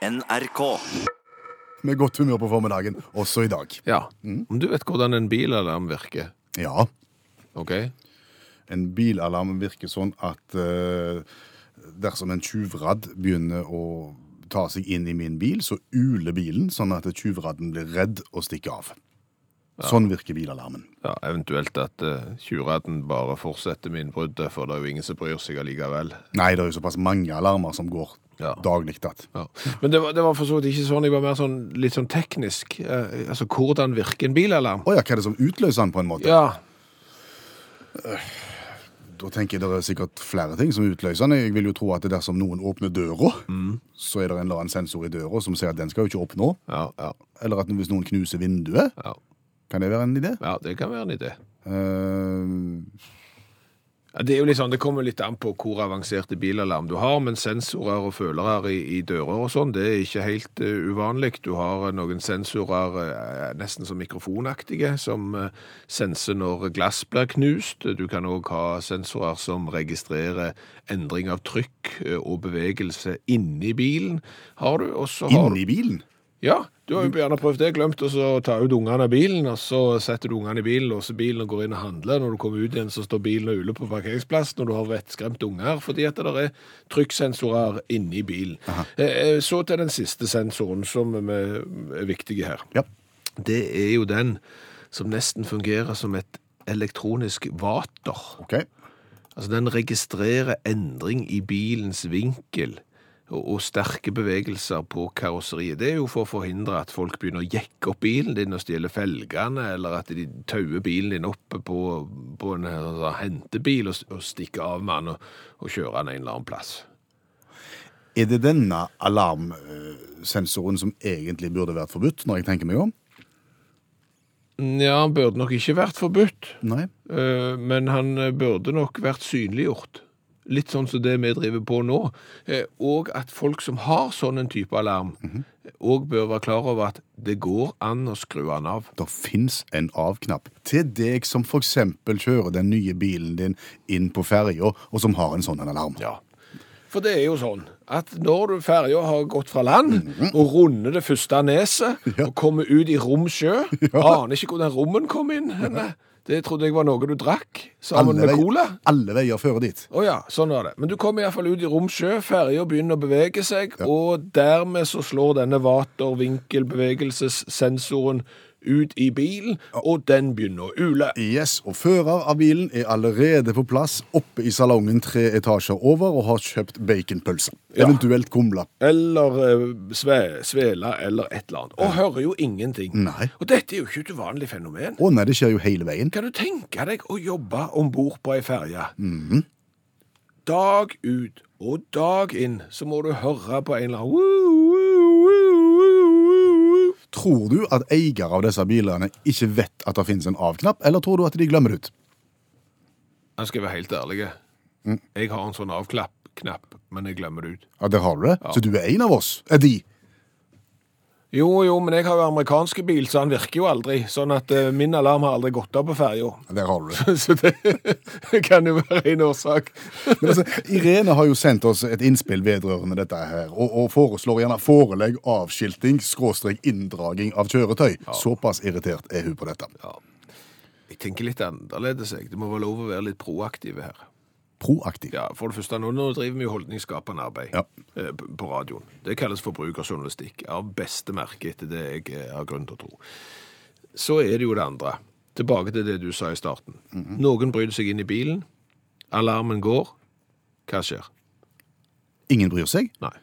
NRK. Med godt humør på formiddagen, også i dag. Ja. Om du vet hvordan en bilalarm virker, Ja, ok? en bilalarm virker sånn at eh, dersom en tjuvradd begynner å ta seg inn i min bil, så uler bilen sånn at tjuvradden blir redd og stikker av. Sånn virker bilalarmen. Ja, eventuelt at uh, tjuvradden bare fortsetter med innbruddet, for det er jo ingen som bryr seg allikevel. Nei, det er jo såpass mange alarmer som går Ja. daglig at Ja. Men det var, det var for så vidt ikke sånn, jeg var mer sånn litt sånn teknisk. Eh, altså, hvordan virker en bilalarm? Å ja, hva er det som utløser den på en måte? Ja, Da tenker jeg det er sikkert flere ting som utløser den. Jeg vil jo tro at det dersom noen åpner døra, så er det en eller annen sensor i døra som sier at den skal jo ikke opp nå. ja, ja, Eller at hvis noen knuser vinduet, ja. kan det være en idé? ja det kan være en idé. Eh, Ja, det er jo litt sånn, det kommer litt an på hvor avanserte bilalarm du har, men sensorer og følere i, i dører og sånn, det er ikke helt uh, uvanlig. Du har uh, noen sensorer uh, nesten som mikrofonaktige, som senser når glass blir knust. Du kan òg ha sensorer som registrerer endring av trykk og bevegelse inni bilen. Har du, og så har du inni bilen? Ja, du har jo gjerne prøvd det, glemt å så ta ut ungene av bilen, og så setter du ungene i bilen, låser bilen og går inn og handler. Når du kommer ut igjen, så står bilen og uler på parkeringsplass når du har vettskremte unger, fordi at det er trykksensorer inni bilen. Eh, eh, Så til den siste sensoren som er viktig her. Ja. Det er jo den som nesten fungerer som et elektronisk vater. Okay. Altså den registrerer endring i bilens vinkel og, sterke bevegelser på karosseriet. Det er jo for å forhindre at folk begynner å jekke opp bilen din og stjele felgene, eller at de tauer bilen din oppe på, på en her, sånn hentebil og, og stikker av med den og, og kjører den en eller annen plass. Er det denne alarmsensoren som egentlig burde vært forbudt, når jeg tenker meg om? Ja, han burde nok ikke vært forbudt, Nei. eh, men han eh, burde nok vært synliggjort. Litt sånn som det vi driver på nå. Eh, Og at folk som har sånn en type alarm, òg bør være klar over at det går an å skru den av. Det fins en av-knapp til deg som f.eks. kjører den nye bilen din inn på ferja, og som har en sånn alarm. Ja. For det er jo sånn at når du ferja har gått fra land og runder det første neset og kommer ut i rom sjø, aner ikke hvor den rommen kom inn henne. Det trodde jeg var noe du drakk sammen med vei- cola. alle veier fører dit. Å ja, sånn var det. Men du kommer iallfall ut i rom sjø, ferja begynner å bevege seg, og dermed så slår denne vater-vinkelbevegelsessensoren ut i bilen, og den begynner å ule. Yes, og fører av bilen er allerede på plass oppe i salongen tre etasjer over og har kjøpt baconpølse. Ja. Eventuelt kumle. Eller eh, sve, svela, eller et eller annet. Og hører jo ingenting. Nei. Og dette er jo ikke et uvanlig fenomen. Å nei, det skjer jo hele veien. Kan du tenke deg å jobbe om bord på ei ferje? Dag ut og dag inn så må du høre på en eller annen woo, woo, woo, woo. Tror du at eiere av disse bilene ikke vet at det finnes en av-knapp, eller tror du at de glemmer det ut? Jeg skal være helt ærlig. Jeg har en sånn av-knapp, men jeg glemmer det ut. Ja, der har du det. Så du er en av oss. Er de? Jo, jo, men jeg har jo amerikanske bil, så han virker jo aldri. Sånn at uh, min alarm har aldri gått av på ferja. Der har du det. Så det kan jo være en årsak. Men altså, Irene har jo sendt oss et innspill vedrørende dette her, og, og foreslår gjerne forelegg, avskilting, skråstrek inndraging av kjøretøy. Såpass irritert er hun på dette. Ja. Jeg tenker litt annerledes. jeg. Det må være lov å være litt proaktive her. Proaktiv. Ja, For det første, nå, nå driver vi jo holdningsskapende arbeid Ja. eh, på radioen. Det kalles forbrukerjournalistikk. Av beste merke, etter det jeg eh, har grunn til å tro. Så er det jo det andre. Tilbake til det du sa i starten. Noen bryter seg inn i bilen. Alarmen går. Hva skjer? Ingen bryr seg, Nei.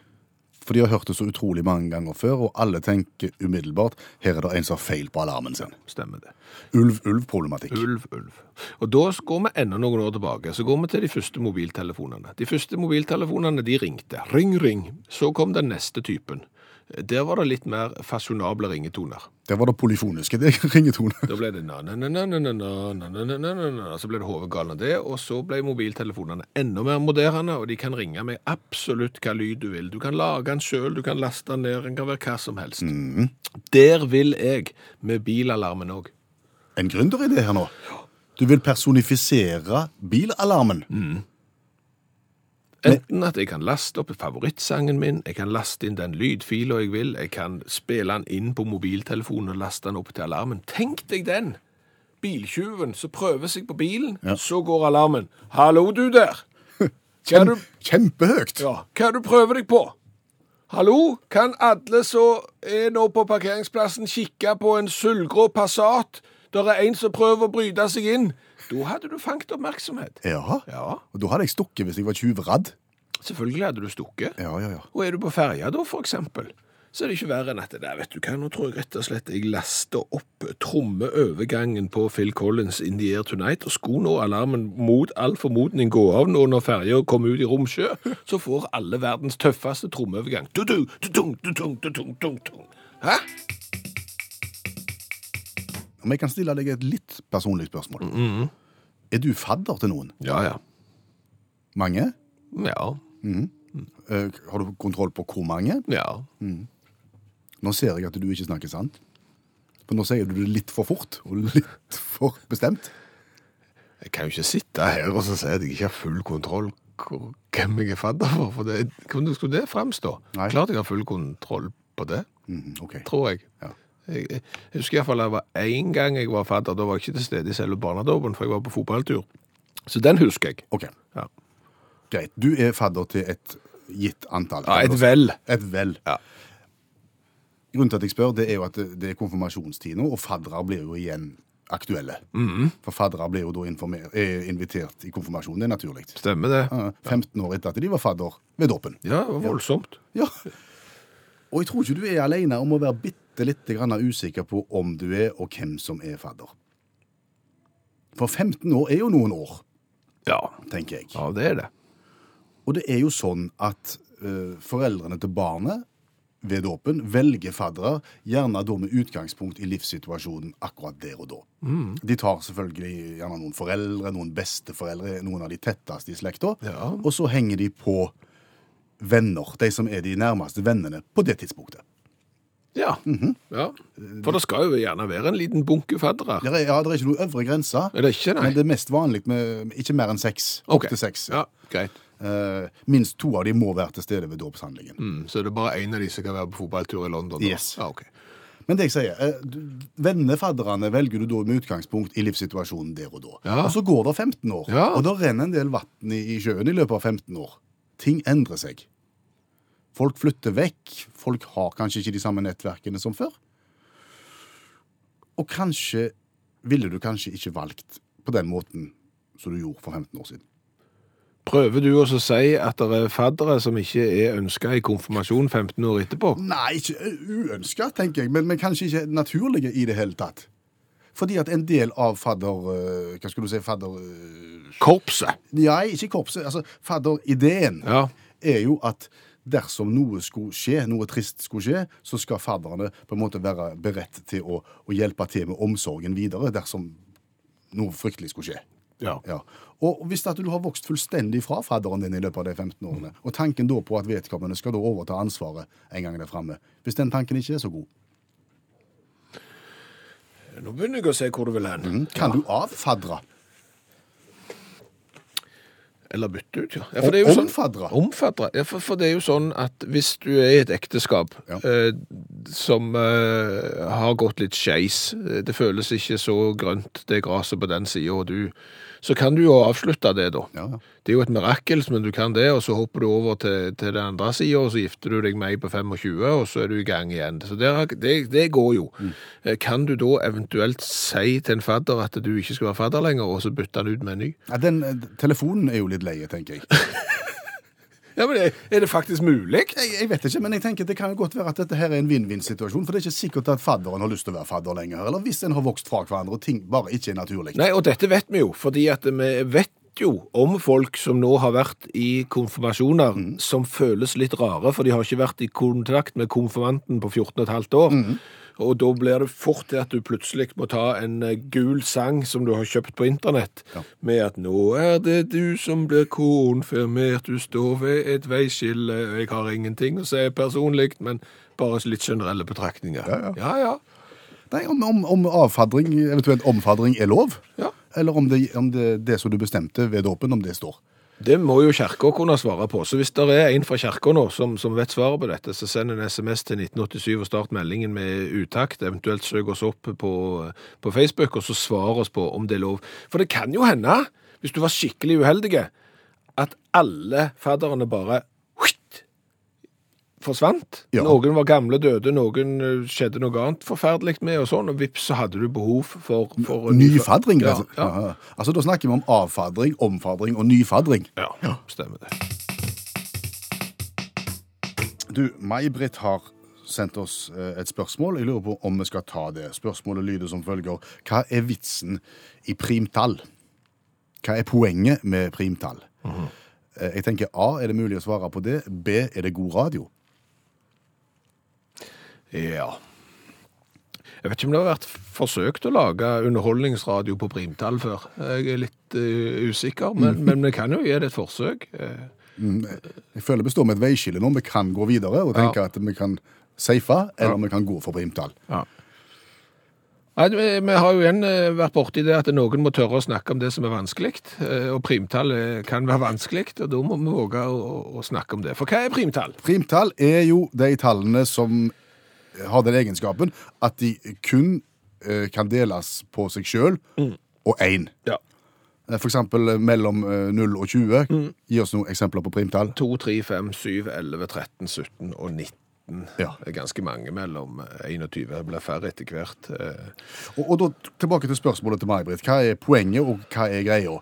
For de har hørt det så utrolig mange ganger før, og alle tenker umiddelbart her er det en som har feil på alarmen sin. Stemmer det. Ulv-ulv-problematikk. Ulv, ulv. Og da går vi enda noen år tilbake. Så går vi til de første mobiltelefonene. De første mobiltelefonene de ringte. Ring, ring. Så kom den neste typen. Der var det litt mer fasjonable ringetoner. Der var det polyfoniske det er ringetone. Da ble det na-na-na-na-na-na-na-na-na-na, så ble det hovedgalen av det, og så ble mobiltelefonene enda mer moderne, og de kan ringe med absolutt hva lyd du vil. Du kan lage den selv, du kan laste den ned, den kan være hva som helst. Der vil jeg med bilalarmen også. En gründeridé her nå. Du vil personifisere bilalarmen. Enten at jeg kan laste opp favorittsangen min, jeg kan laste inn den lydfila jeg vil, jeg kan spille den inn på mobiltelefonen og laste den opp til alarmen. Tenk deg den! Biltjuven som prøver seg på bilen, Ja. så går alarmen. Hallo, du der! Er Kjem, du, kjempehøyt! ja, hva er du prøver deg på? Hallo, kan alle som er nå på parkeringsplassen kikke på en sølvgrå Passat? Der er en som prøver å bryte seg inn. Da hadde du fanget oppmerksomhet. Ja. Ja, Og da hadde jeg stukket hvis jeg var tjuvradd. selvfølgelig hadde du stukket. Ja, ja, ja. Og er du på ferja da, for eksempel, så er det ikke verre enn at det der, vet du hva, nå tror jeg rett og slett jeg laster opp trommeovergangen på Phil Collins In The Air Tonight, og skulle nå alarmen mot all formodning gå av nå når ferja kommer ut i romsjø, så får alle verdens tøffeste trommeovergang. Du-du, du-dung, du-dung, du-dung, du-dung. Hæ? Om jeg kan stille deg et litt personlig spørsmål. Er du fadder til noen? Ja, ja. Mange? Ja, Eh, har du kontroll på hvor mange? ja. Nå ser jeg at du ikke snakker sant. For nå sier du det litt for fort og litt for bestemt. Jeg kan jo ikke sitte her og så si at jeg ikke har full kontroll på hvem jeg er fadder for, for det, hvordan skulle det fremstå? Nei. Klart jeg har full kontroll på det. Mm, okay. tror jeg. Ja. Jeg, jeg husker iallfall det var én gang jeg var fadder. Da var jeg ikke til stede i selve barnedåpen, for jeg var på fotballtur. Så den husker jeg. Ok, Ja, Greit. Du er fadder til et gitt antall. ja Et vel. Et vel. Ja. Grunnen til at jeg spør, det er jo at det, er konfirmasjonstid nå, og faddere blir jo igjen aktuelle. Mhm. For faddere blir jo da er invitert i konfirmasjonen, Det er naturlig. Stemmer det. Ja, 15 år etter at de var fadder ved dåpen. Ja, det var voldsomt. Ja. Og jeg tror ikke du er alene om å være bitte lite grann usikker på om du er, og hvem som er fadder. For 15 år er jo noen år, Ja. tenker jeg. ja, det er det. Og det er jo sånn at eh, foreldrene til barnet ved dåpen velger faddere, gjerne da med utgangspunkt i livssituasjonen akkurat der og da. De tar selvfølgelig gjerne noen foreldre, noen besteforeldre, noen av de tetteste i slekta, Ja. og så henger de på venner, de som er de nærmeste vennene på det tidspunktet. Ja. ja. For det skal jo gjerne være en liten bunke faddere. Det er, ja, det er ikke noe øvre grense, Er det ikke, nei? men det er mest vanlig med ikke mer enn seks. Ok. Opp til seks. Ja, greit. Eh, minst to av de må være til stede ved dåpshandlingen. Mm, så det er bare én av de som kan være på fotballtur i London? da? Yes. Ah, okay. Men det jeg sier, eh, vennefadderne velger du da med utgangspunkt i livssituasjonen der og da. Ja. Og så går det 15 år, Ja. og da renner en del vann i, i sjøen i løpet av 15 år. Ting endrer seg. Folk flytter vekk, folk har kanskje ikke de samme nettverkene som før. Og kanskje ville du kanskje ikke valgt på den måten som du gjorde for 15 år siden. Prøver du også å si at det er faddere som ikke er ønska i konfirmasjon 15 år etterpå? Nei, ikke uønska, tenker jeg, men, men kanskje ikke naturlige i det hele tatt. Fordi at en del av fadder... øh, Hva skulle du si? Fadder... øh, Korpset. Nei, ikke korpset. altså Fadderideen Ja. er jo at dersom noe skulle skje, noe trist skulle skje, så skal fadderne på en måte være beredt til å, å hjelpe til med omsorgen videre dersom noe fryktelig skulle skje. Ja. Ja. Og hvis at du har vokst fullstendig fra fadderen din i løpet av de 15 årene, og tanken da på at vedkommende skal da overta ansvaret en gang der framme, hvis den tanken ikke er så god, Nå begynner jeg å se hvor du vil hen. kan du avfadre? Eller bytte ut, ja. ja for det er jo sånn- Omfaddre? Omfaddre. Ja, for, for det er jo sånn at hvis du er i et ekteskap Ja. eh, som eh, har gått litt skeis, eh, det føles ikke så grønt, det gresset på den sida, og du Så kan du jo avslutte det, da. Ja. Det er jo et mirakel, men du kan det, og så hopper du over til, til den andre sida, og så gifter du deg med ei på 25, og så er du i gang igjen. Så det, det, det går jo. Mm. Kan du da eventuelt si til en fadder at du ikke skal være fadder lenger, og så bytte han ut med en ny? Ja, den eh, telefonen er jo litt leie, tenker jeg. Ja, men er- det faktisk mulig? jeg. Jeg vet ikke, men jeg tenker det kan jo godt være at dette her er en vinn-vinn-situasjon, for det er ikke sikkert at fadderen har lyst til å være fadder lenger, eller hvis en har vokst fra hverandre og ting bare ikke er naturlig. Nei, og dette vet vi jo, fordi at vi vet jo om folk som nå har vært i konfirmasjoner som føles litt rare, for de har ikke vært i kontakt med konfirmanten på 14 15 år. Og da blir det fort til at du plutselig må ta en eh, gul sang som du har kjøpt på internett, Ja. med at 'nå er det du som blir konfirmert, du står ved et veiskille', jeg har ingenting å si personlig, men bare litt generelle betraktninger. Ja, ja. ja. ja. Nei, om, om, om avfadring, eventuelt omfadring, er lov, Ja. eller om det, om det, det som du bestemte ved dåpen, om det står. Det må jo kirka kunne svare på. Så hvis det er en fra kirka nå som, som vet svaret på dette, så send en SMS til 1987 og start meldingen med utakt. Eventuelt søk oss opp på, på Facebook, og så svar oss på om det er lov. For det kan jo hende, hvis du var skikkelig uheldig, at alle fadderne bare forsvant. Ja. Noen var gamle, døde, noen eh, skjedde noe annet forferdelig med, og sånn, og vips, så hadde du behov for, for Nyfadring, fadring, rett og slett. ja. Ja, ja. Altså, da snakker vi om avfadring, omfadring og nyfadring. ja, stemmer det. Du, May-Britt har sendt oss eh, et spørsmål. Jeg lurer på om vi skal ta det. Spørsmålet lyder som følger. Hva er vitsen i primtall? Hva er poenget med primtall? Mm -hmm. Jeg tenker A, er det mulig å svare på det? B, er det god radio? Ja. Jeg vet ikke om det har vært forsøkt å lage underholdningsradio på primtall før. Jeg er litt uh, usikker, men, men vi kan jo gi det et forsøk. Mm. Jeg føler vi står med et veiskille nå. Vi kan gå videre og tenke at vi kan safe, eller vi kan gå for primtall. ja. Nei, vi vi har jo igjen eh, vært borti det at noen må tørre å snakke om det som er vanskelig, eh, og primtall eh, kan være vanskelig, og da må vi våge å- å snakke om det. For hva er primtall? Primtall er jo de tallene som har den egenskapen at de kun eh, kan deles på seg sjøl og én. Ja. Eh, For eksempel eh, mellom eh, 0 og 20. Gi oss noen eksempler på primtall. 2, 3, 5, 7, 11, 13, 17 og 19. Ja. Det ganske mange mellom eh, 21. Det blir færre etter hvert. eh. Og, og da tilbake til spørsmålet til May-Britt. Hva er poenget, og hva er greia?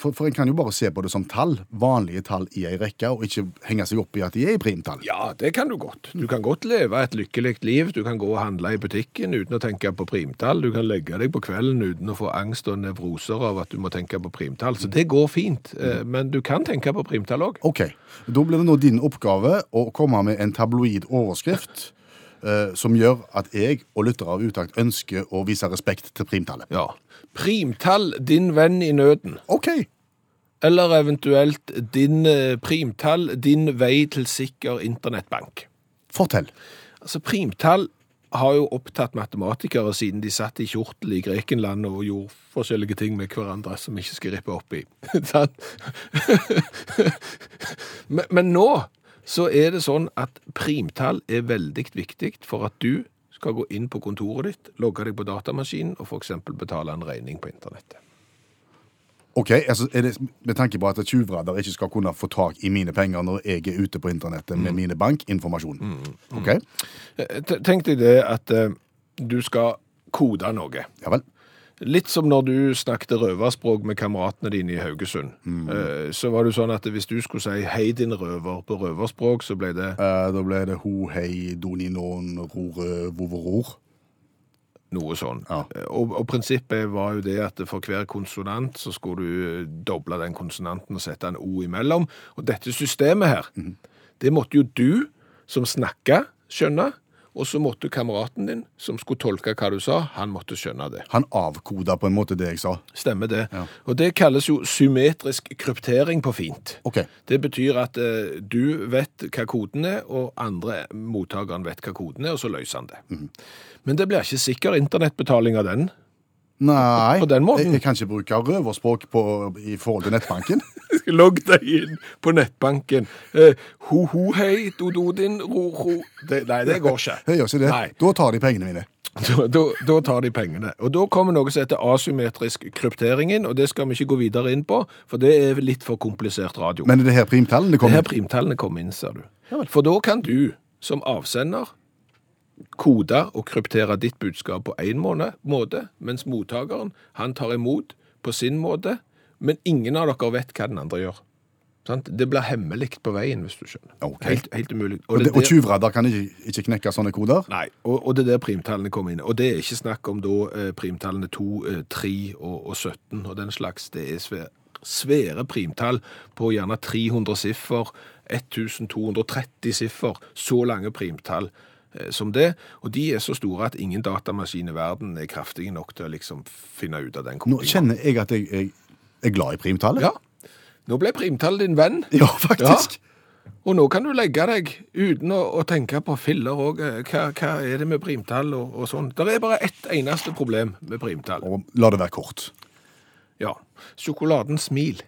For, for en kan jo bare se på det som tall, vanlige tall i ei rekke, og ikke henge seg opp i at de er i primtall. Ja, det kan du godt. Du kan godt leve et lykkelig liv. Du kan gå og handle i butikken uten å tenke på primtall. Du kan legge deg på kvelden uten å få angst og nevroser av at du må tenke på primtall. Så det går fint. Eh, Men du kan tenke på primtall òg. Ok, da blir det nå din oppgave å komme med en tabloid overskrift som gjør at jeg og lyttere av Utakt ønsker å vise respekt til primtallet. Ja. Primtall, din venn i nøden. Ok, Eller eventuelt din eh, primtall, din vei til sikker internettbank. fortell. Altså, primtall har jo opptatt matematikere siden de satt i kjortel i Grekenland og gjorde forskjellige ting med hverandre som vi ikke skal rippe opp i. Men, men nå så er det sånn at primtall er veldig viktig for at du skal gå inn på kontoret ditt, logge deg på datamaskinen og f.eks. betale en regning på internettet. Ok, altså det Med tanke på at tjuvradar ikke skal kunne få tak i mine penger når jeg er ute på internettet med mine bankinformasjon. Ok, Eh, Tenk deg det at uh, du skal kode noe. ja vel. Litt som når du snakket røverspråk med kameratene dine i Haugesund. Mm. Så var det jo sånn at hvis du skulle si 'hei, din røver' på røverspråk, så ble det Eh, da ble det ho, hei, doni, non, rore, vovoror. noe sånn. Ja. Eh, Og, og prinsippet var jo det at for hver konsonant så skulle du eh, doble den konsonanten og sette en O imellom. Og dette systemet her, det måtte jo du som snakka skjønne, og så måtte kameraten din som skulle tolke hva du sa, han måtte skjønne det. Han avkoda på en måte det jeg sa. Stemmer det. Ja. Og det kalles jo symmetrisk kryptering på fint. Okay. Det betyr at eh, du vet hva koden er, og andre mottakeren vet hva koden er, og så løser han det. Men det blir ikke sikker internettbetaling av den. Nei? Jeg, jeg kan ikke bruke røverspråk på, i forhold til nettbanken. Logg deg inn på nettbanken. Eh, ho, ho, hei, do, do, din, ro, ro. Nei, det går ikke. Det gjør ikke det. Nei. Da tar de pengene mine. Da, da, da tar de pengene. Og da kommer noe som heter asymmetrisk kryptering inn, og det skal vi ikke gå videre inn på, for det er litt for komplisert radio. Men er det her primtallene kommer inn? Det her primtallene kommer inn, ser du. For da kan du som avsender kode og kryptere ditt budskap på én måte, mens mottakeren han tar imot på sin måte, men ingen av dere vet hva den andre gjør. Sant? Det blir hemmelig på veien, hvis du skjønner. Okay. Helt, helt umulig. Og, og tjuvradder kan ikke, ikke knekke sånne koder? Nei, og, og det er der primtallene kommer inn. Og det er ikke snakk om da eh, primtallene 2, eh, 3 og, og 17 og den slags. Det er svære, svære primtall på gjerne 300 siffer, 1230 siffer, så lange primtall eh, som det. Og de er så store at ingen datamaskin i verden er kraftige nok til å liksom finne ut av den Nå kjenner jeg at jeg, jeg er glad i primtallet. Ja, nå ble primtallet din venn. Ja, faktisk. Og nå kan du legge deg uten å, å tenke på filler og eh, hva, hva er det med primtall og, og sånn. Det er bare ett eneste problem med primtall. Og la det være kort. Ja. Sjokoladen smil.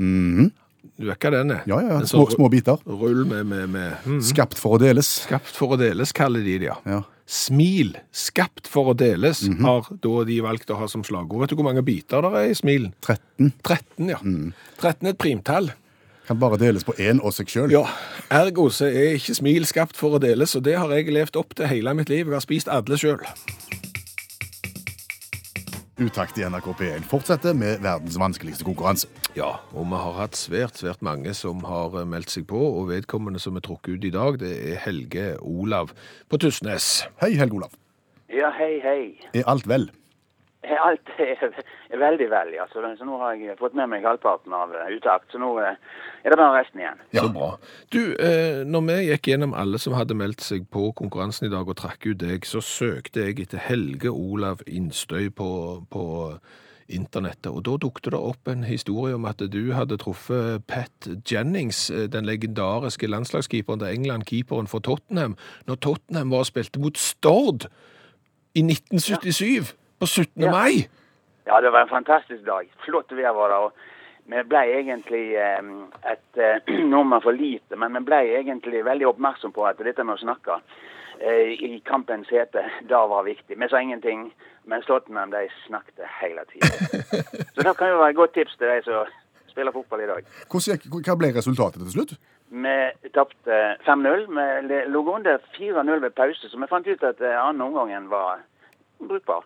Mhm. Du er ikke den? Ja, ja, En små, små biter. Rull med, med, med mm. Skapt for å deles. Skapt for å deles, kaller de det, ja. Ja. Smil, skapt for å deles, Mhm. har da de valgt å ha som slagord. Vet du hvor mange biter det er i smilen? 13 13, ja. Mm. 13 er et primtall. kan bare deles på én og seg sjøl. Ja, ergo så er ikke smil skapt for å deles, og det har jeg levd opp til hele mitt liv. Jeg har spist alle sjøl. Utakt i NRK P1 fortsetter med verdens vanskeligste konkurranse. Ja, og vi har hatt svært, svært mange som har eh, meldt seg på, og vedkommende som er trukket ut i dag, det er Helge Olav på Tysnes. Hei, Helge Olav. Ja, hei, hei. Er alt vel? Alt er, veldig veldig vel, ja. Så, så nå har jeg fått med meg halvparten av eh, utakt. Så nå eh, er det bare resten igjen. Så bra. Du, eh, når vi gikk gjennom alle som hadde meldt seg på konkurransen i dag og trakk ut deg, så søkte jeg etter Helge Olav Innstøy på, på internettet, og da dukte det opp en historie om at du hadde truffet Pat Jennings, den legendariske landslagskeeperen til England, keeperen for Tottenham, når Tottenham var og spilte mot Stord i 1977, på 17. Ja. mai. Ja, det var en fantastisk dag. Flott vær var det. og Vi ble egentlig eh, et eh, nummer for lite, men vi ble egentlig veldig oppmerksom på at dette med å snakke eh, i kampens hete, da var viktig. Vi sa ingenting, men Tottenham de snakket hele tiden. Så det kan jo være et godt tips til de som spiller fotball i dag. Hva ble resultatet til slutt? Vi tapte 5-0. Vi lå under 4-0 ved pause, så vi fant ut at andre omgangen var brukbar.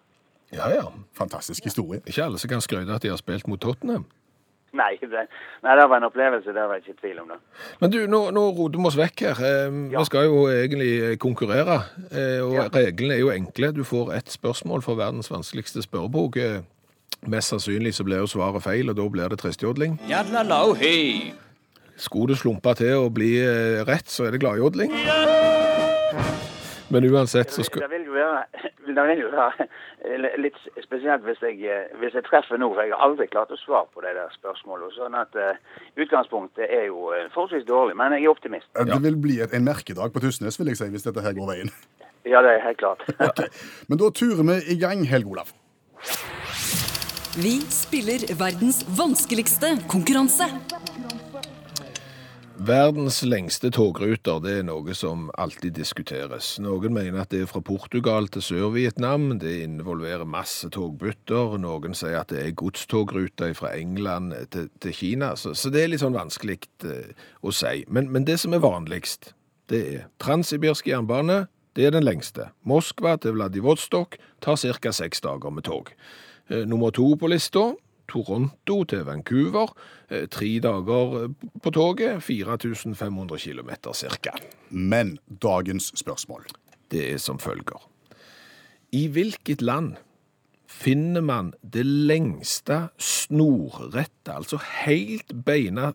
Ja, ja. Fantastisk historie. Ikke alle som kan skryte at de har spilt mot Tottenham. Nei, det, nei, det var en opplevelse, det var jeg ikke i tvil om det. Men du, nå, nå roter vi oss vekk her. Eh, Ja. Vi skal jo egentlig konkurrere, eh, og Ja. reglene er jo enkle. Du får ett spørsmål for verdens vanskeligste spørrebok. Eh, Mest sannsynlig så blir jo svaret feil, og da blir det tristjodling. Skulle du slumpe til å bli eh, rett, så er det gladjodling. Men uansett så skal Det vil jo være, det vil jo være litt spesielt hvis jeg, eh, hvis jeg treffer nå, for jeg har aldri klart å svare på de der spørsmålene. Sånn at eh, utgangspunktet er jo eh, forholdsvis dårlig, men jeg er optimist. Det vil bli et, en merkedag på Tysnes, vil jeg si, hvis dette her går veien. Ja, det er helt klart. Men da turer vi i gang, Helge Olav. Vi spiller verdens vanskeligste konkurranse. Verdens lengste togruter det er noe som alltid diskuteres. Noen mener at det er fra Portugal til Sør-Vietnam. Det involverer masse togbytter. Noen sier at det er godstogruter fra England til, til Kina. Så, så det er litt sånn vanskelig eh, å si. Men, men det som er vanligst, det er transsibirsk jernbane. Det er den lengste. Moskva til Vladivostok tar ca. seks dager med tog. Eh, Nummer to på lista Toronto til Vancouver. eh, Tre dager eh, på toget, 4500 km ca. Men dagens spørsmål. Det er som følger. I hvilket land finner man det lengste snorrette, altså helt beina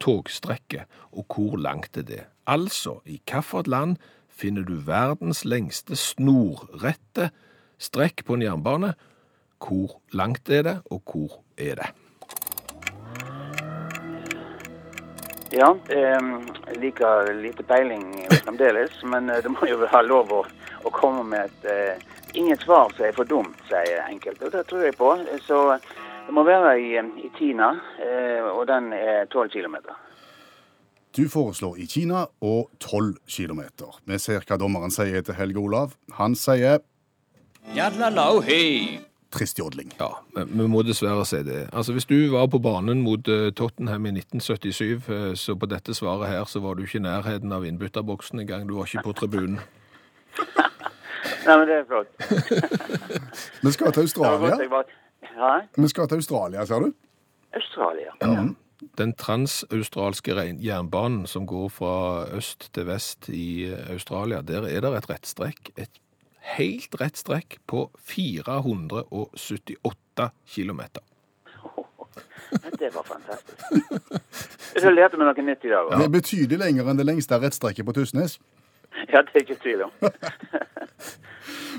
togstrekket, og hvor langt er det? Altså, i hvilket land finner du verdens lengste snorrette strekk på en jernbane? Hvor langt er det, og hvor er det? Ja, jeg like lite peiling fremdeles, men eh, det må jo ha lov å, å komme med et uh, Inget svar som er for dumt, sier enkelte, og det tror jeg på. Så det må være i, i Kina, uh, og den er 12 km. Du foreslår i Kina og 12 km. Vi ser hva dommeren sier til Helge Olav. Han sier tristjodling. Ja, vi må dessverre si det. Altså, Hvis du var på banen mot eh, Tottenham i 1977, eh, så på dette svaret her, så var du ikke i nærheten av innbytterboksen engang. Du var ikke på tribunen. Nei, men det er flott. Vi skal til Det var godt Australia. jeg var... Vi skal til Australia, ser du. Australia. Ja. Den transaustralske jernbanen som går fra øst til vest i eh, Australia, der er det et rettstrekk. Et helt rett strekk på 478 kilometer. Det var fantastisk. Så lærte vi noe nytt i dag. Det også. er betydelig lenger enn det lengste rettstrekket på Tysnes. Ja, det er ikke tvil om.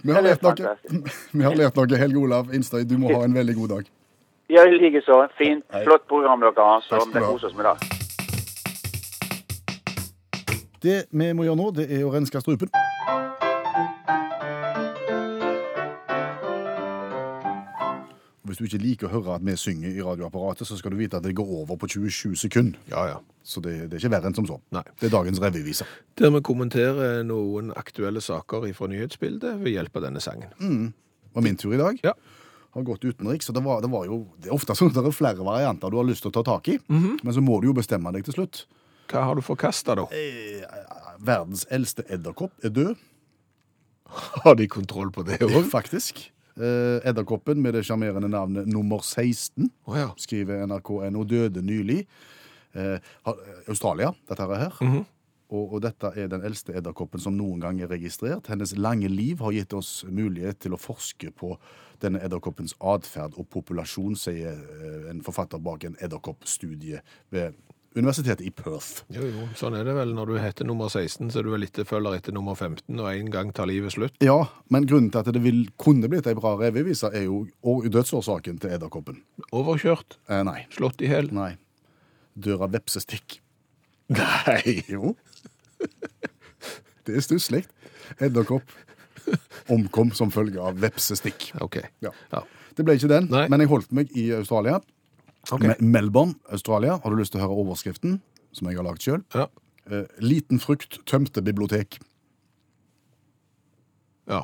Vi har Det lært noe, vi har lært noe Helge Olav Instøy. Du må ha en veldig god dag. Ja, i likeså. Fint. Hei. Flott program dere har, så Takk vi koser oss med det. Det vi må gjøre nå, det er å renske strupen. Hvis du ikke liker å høre at vi synger i radioapparatet, så skal du vite at det går over på 27 sekunder. Ja, ja. Så det, det er ikke verre enn som så. Nei. Det er dagens revyvise. Der vi kommenterer noen aktuelle saker fra nyhetsbildet ved hjelp av denne sangen. Det var min tur i dag. Ja. Har gått utenriks, og det var, det var jo Det er ofte sånn at det er flere varianter du har lyst til å ta tak i, men så må du jo bestemme deg til slutt. Hva har du forkasta, da? Eh, verdens eldste edderkopp er død, Har de kontroll på det òg? faktisk. Eh, Edderkoppen med det sjarmerende navnet nummer 16, oh, ja. skriver NRK.no, døde nylig. Eh, Australia, dette her. og, og dette er den eldste edderkoppen som noen gang er registrert. Hennes lange liv har gitt oss mulighet til å forske på denne edderkoppens atferd og populasjon, sier eh, en forfatter bak en edderkoppstudie ved Universitetet i Perth. Jo, jo, sånn er det vel. Når du heter nummer 16, så er du vel etterfølger etter nummer 15, og en gang tar livet slutt. Ja, men grunnen til at det vil, kunne blitt ei bra revyvise, er jo og dødsårsaken til edderkoppen. Overkjørt, Eh, nei. slått i hjel. Nei. Dør av vepsestikk. Nei! Jo. Det er stusslig. Edderkopp omkom som følge av vepsestikk. OK. Ja. Ja. Det ble ikke den, Nei. men jeg holdt meg i Australia. Ok. Me- Melbourne, Australia. Har du lyst til å høre overskriften, som jeg har lagd sjøl? Ja. Eh, liten frukt tømte bibliotek. ja.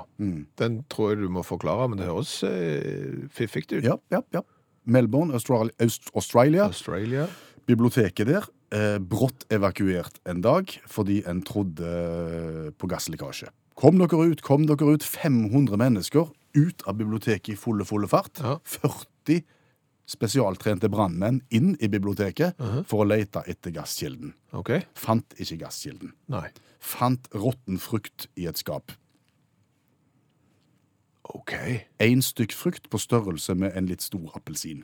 Den tror jeg du må forklare, men det høres eh, fiffig ut. Ja, ja, ja. Melbourne, Australia, Aust Australia. Australia. Biblioteket der eh, brått evakuert en dag fordi en trodde eh, på gasslekkasje. Kom dere ut, kom dere ut. 500 mennesker ut av biblioteket i fulle, fulle fart. Ja. 40 spesialtrente brannmenn inn i biblioteket for å lete etter gasskilden. OK? Fant ikke gasskilden. Nei. Fant råtten frukt i et skap. OK. Én stykk frukt på størrelse med en litt stor appelsin.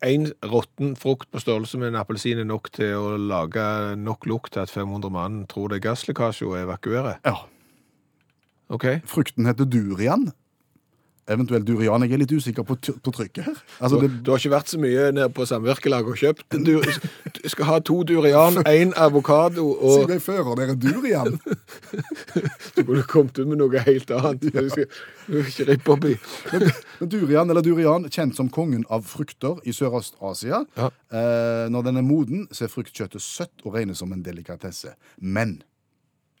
En råtten frukt på størrelse med en appelsin er nok til å lage nok lukt til at 500 mann tror det er gasslekkasje og evakuerer. Ja, OK? Frukten heter durian. Eventuelt durian. Jeg er litt usikker på, på trykket her. Altså, Du, det, du har ikke vært så mye nede på samvirkelaget og kjøpt. Du, du skal ha to durian, én avokado og Siden jeg fører dere durian. Du burde kommet ut med noe helt annet. Du skal du skal ikke rippe opp i Men Durian, eller durian, kjent som kongen av frukter i Sørøst-Asia. Ja. Eh, når den er moden, så er fruktkjøttet søtt og regnes som en delikatesse. Men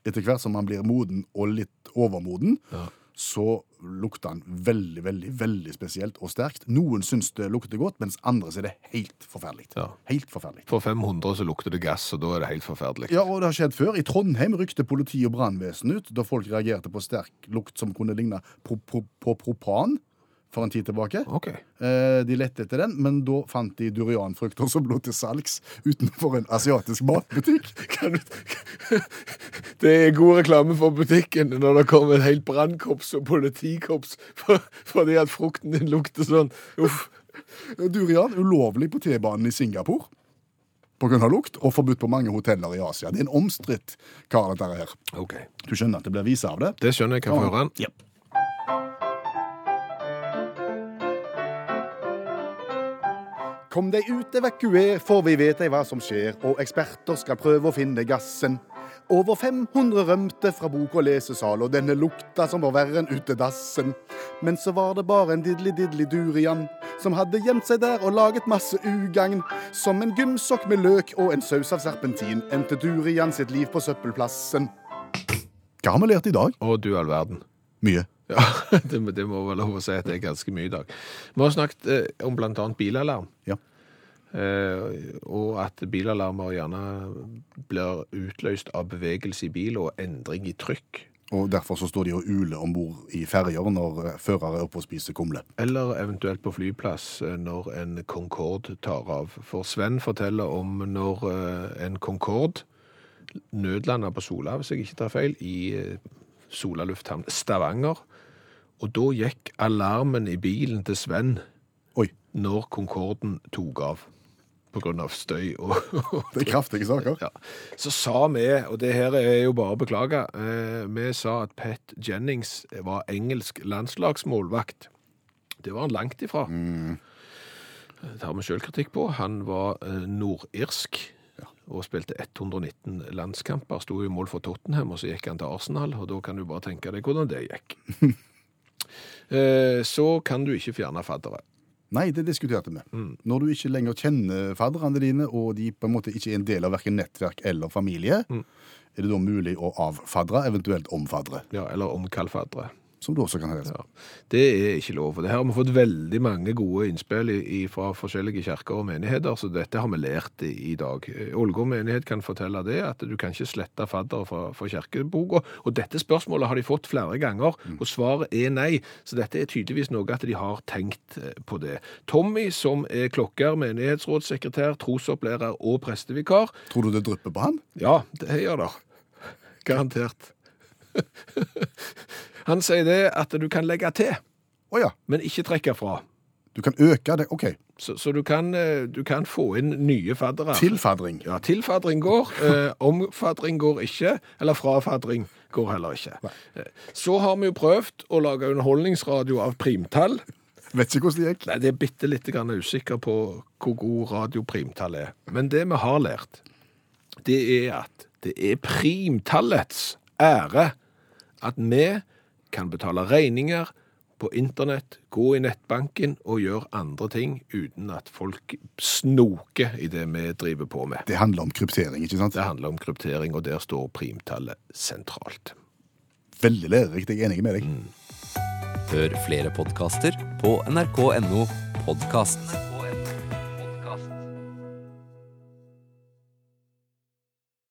etter hvert som man blir moden og litt overmoden, Ja. så lukter den veldig, veldig veldig spesielt og sterkt. Noen syns det lukter godt, mens andre så er det helt forferdelig. Ja. Helt forferdelig. For 500 så lukter det gass, og da er det helt forferdelig. Ja, og det har skjedd før. I Trondheim rykte politi og brannvesen ut da folk reagerte på sterk lukt som kunne ligne på, på, på propan for en tid tilbake. Okay. Eh, De lette etter den, men da fant de durianfrukter som lå til salgs utenfor en asiatisk matbutikk. Det er god reklame for butikken når det kommer et helt brannkorps og politikorps for, fordi at frukten din lukter sånn. Uff. Durian ulovlig på T-banen i Singapore pga. lukt, og forbudt på mange hoteller i Asia. Det er en omstridt kar, dette her. Okay. Du skjønner at det blir vise av det? Det skjønner jeg. Kan få høre den? Ja. Kom deg ut, evakuer, for vi vet ei hva som skjer, og eksperter skal prøve å finne gassen. Over 500 rømte fra bok- og lesesal, og denne lukta som var verre enn utedassen. Men så var det bare en didli-didli-durian som hadde gjemt seg der og laget masse ugagn. Som en gymsokk med løk og en saus av serpentin endte durian sitt liv på søppelplassen. Hva har vi lært i dag? Å, du all verden. Mye. Ja, det, det må være lov å si at det er ganske mye i dag. Vi har snakket eh, om annet bilalarm. Ja. Eh, og at bilalarmer gjerne blir utløst av bevegelse i bil og endring i trykk. Og derfor så står de og uler om bord i ferjer når eh, førere er oppe og spiser kumle. Eller eventuelt på flyplass eh, når en Concorde tar av. For Sven forteller om når eh, en Concorde nødlanda på Sola, hvis jeg ikke tar feil, i Sola lufthavn Stavanger. Og da gikk alarmen i bilen til Sven Oi, når Concorden tok av. På grunn av støy og, det er kraftige saker. Ja. Så sa vi, og det her er jo bare å beklage, eh, vi sa at Pat Jennings var engelsk landslagsmålvakt. Det var han langt ifra. Det har vi selvkritikk på. Han var eh, nordirsk og spilte 119 landskamper. Sto i mål for Tottenham, og så gikk han til Arsenal, og da kan du bare tenke deg hvordan det gikk. eh, så kan du ikke fjerne fadderet. Nei, det diskuterte vi. Når du ikke lenger kjenner fadderne dine, og de på en måte ikke er en del av hverken nettverk eller familie, er det da mulig å avfadre, eventuelt omfadre? Ja, eller omkall faddere. Som du også kan hete. Ja. Det er ikke lov. og Det her har vi fått veldig mange gode innspill fra forskjellige kirker og menigheter, så dette har vi lært i, dag. Eh, Ålgård menighet kan fortelle det, at du kan ikke slette fadder fra, fra kirkeboka. Og dette spørsmålet har de fått flere ganger, og svaret er nei. Så dette er tydeligvis noe at de har tenkt eh, på det. Tommy, som er klokker, menighetsrådssekretær, trosopplærer og prestevikar, Tror du det drypper på han? ja, det gjør det. Garantert. Han sier det at du kan legge til, Å ja. men ikke trekke fra. Du kan øke det. OK. Så, så du, kan, eh, du kan få inn nye faddere. Tilfadring. Ja, tilfadring går, eh, omfadring går ikke, eller frafadring går heller ikke. Nei. Så har vi jo prøvd å lage underholdningsradio av primtall. Vet ikke hvordan det gikk. Nei, det er bitte litt grann usikker på hvor god radio primtall er. Men det vi har lært, det er at det er primtallets ære at vi kan betale regninger på internett, gå i nettbanken og gjøre andre ting uten at folk snoker i det vi driver på med. Det handler om kryptering, ikke sant? Det handler om kryptering, og der står primtallet sentralt. Veldig lærerikt. Jeg er enig med deg. Hør flere podkaster på nrk.no podkast.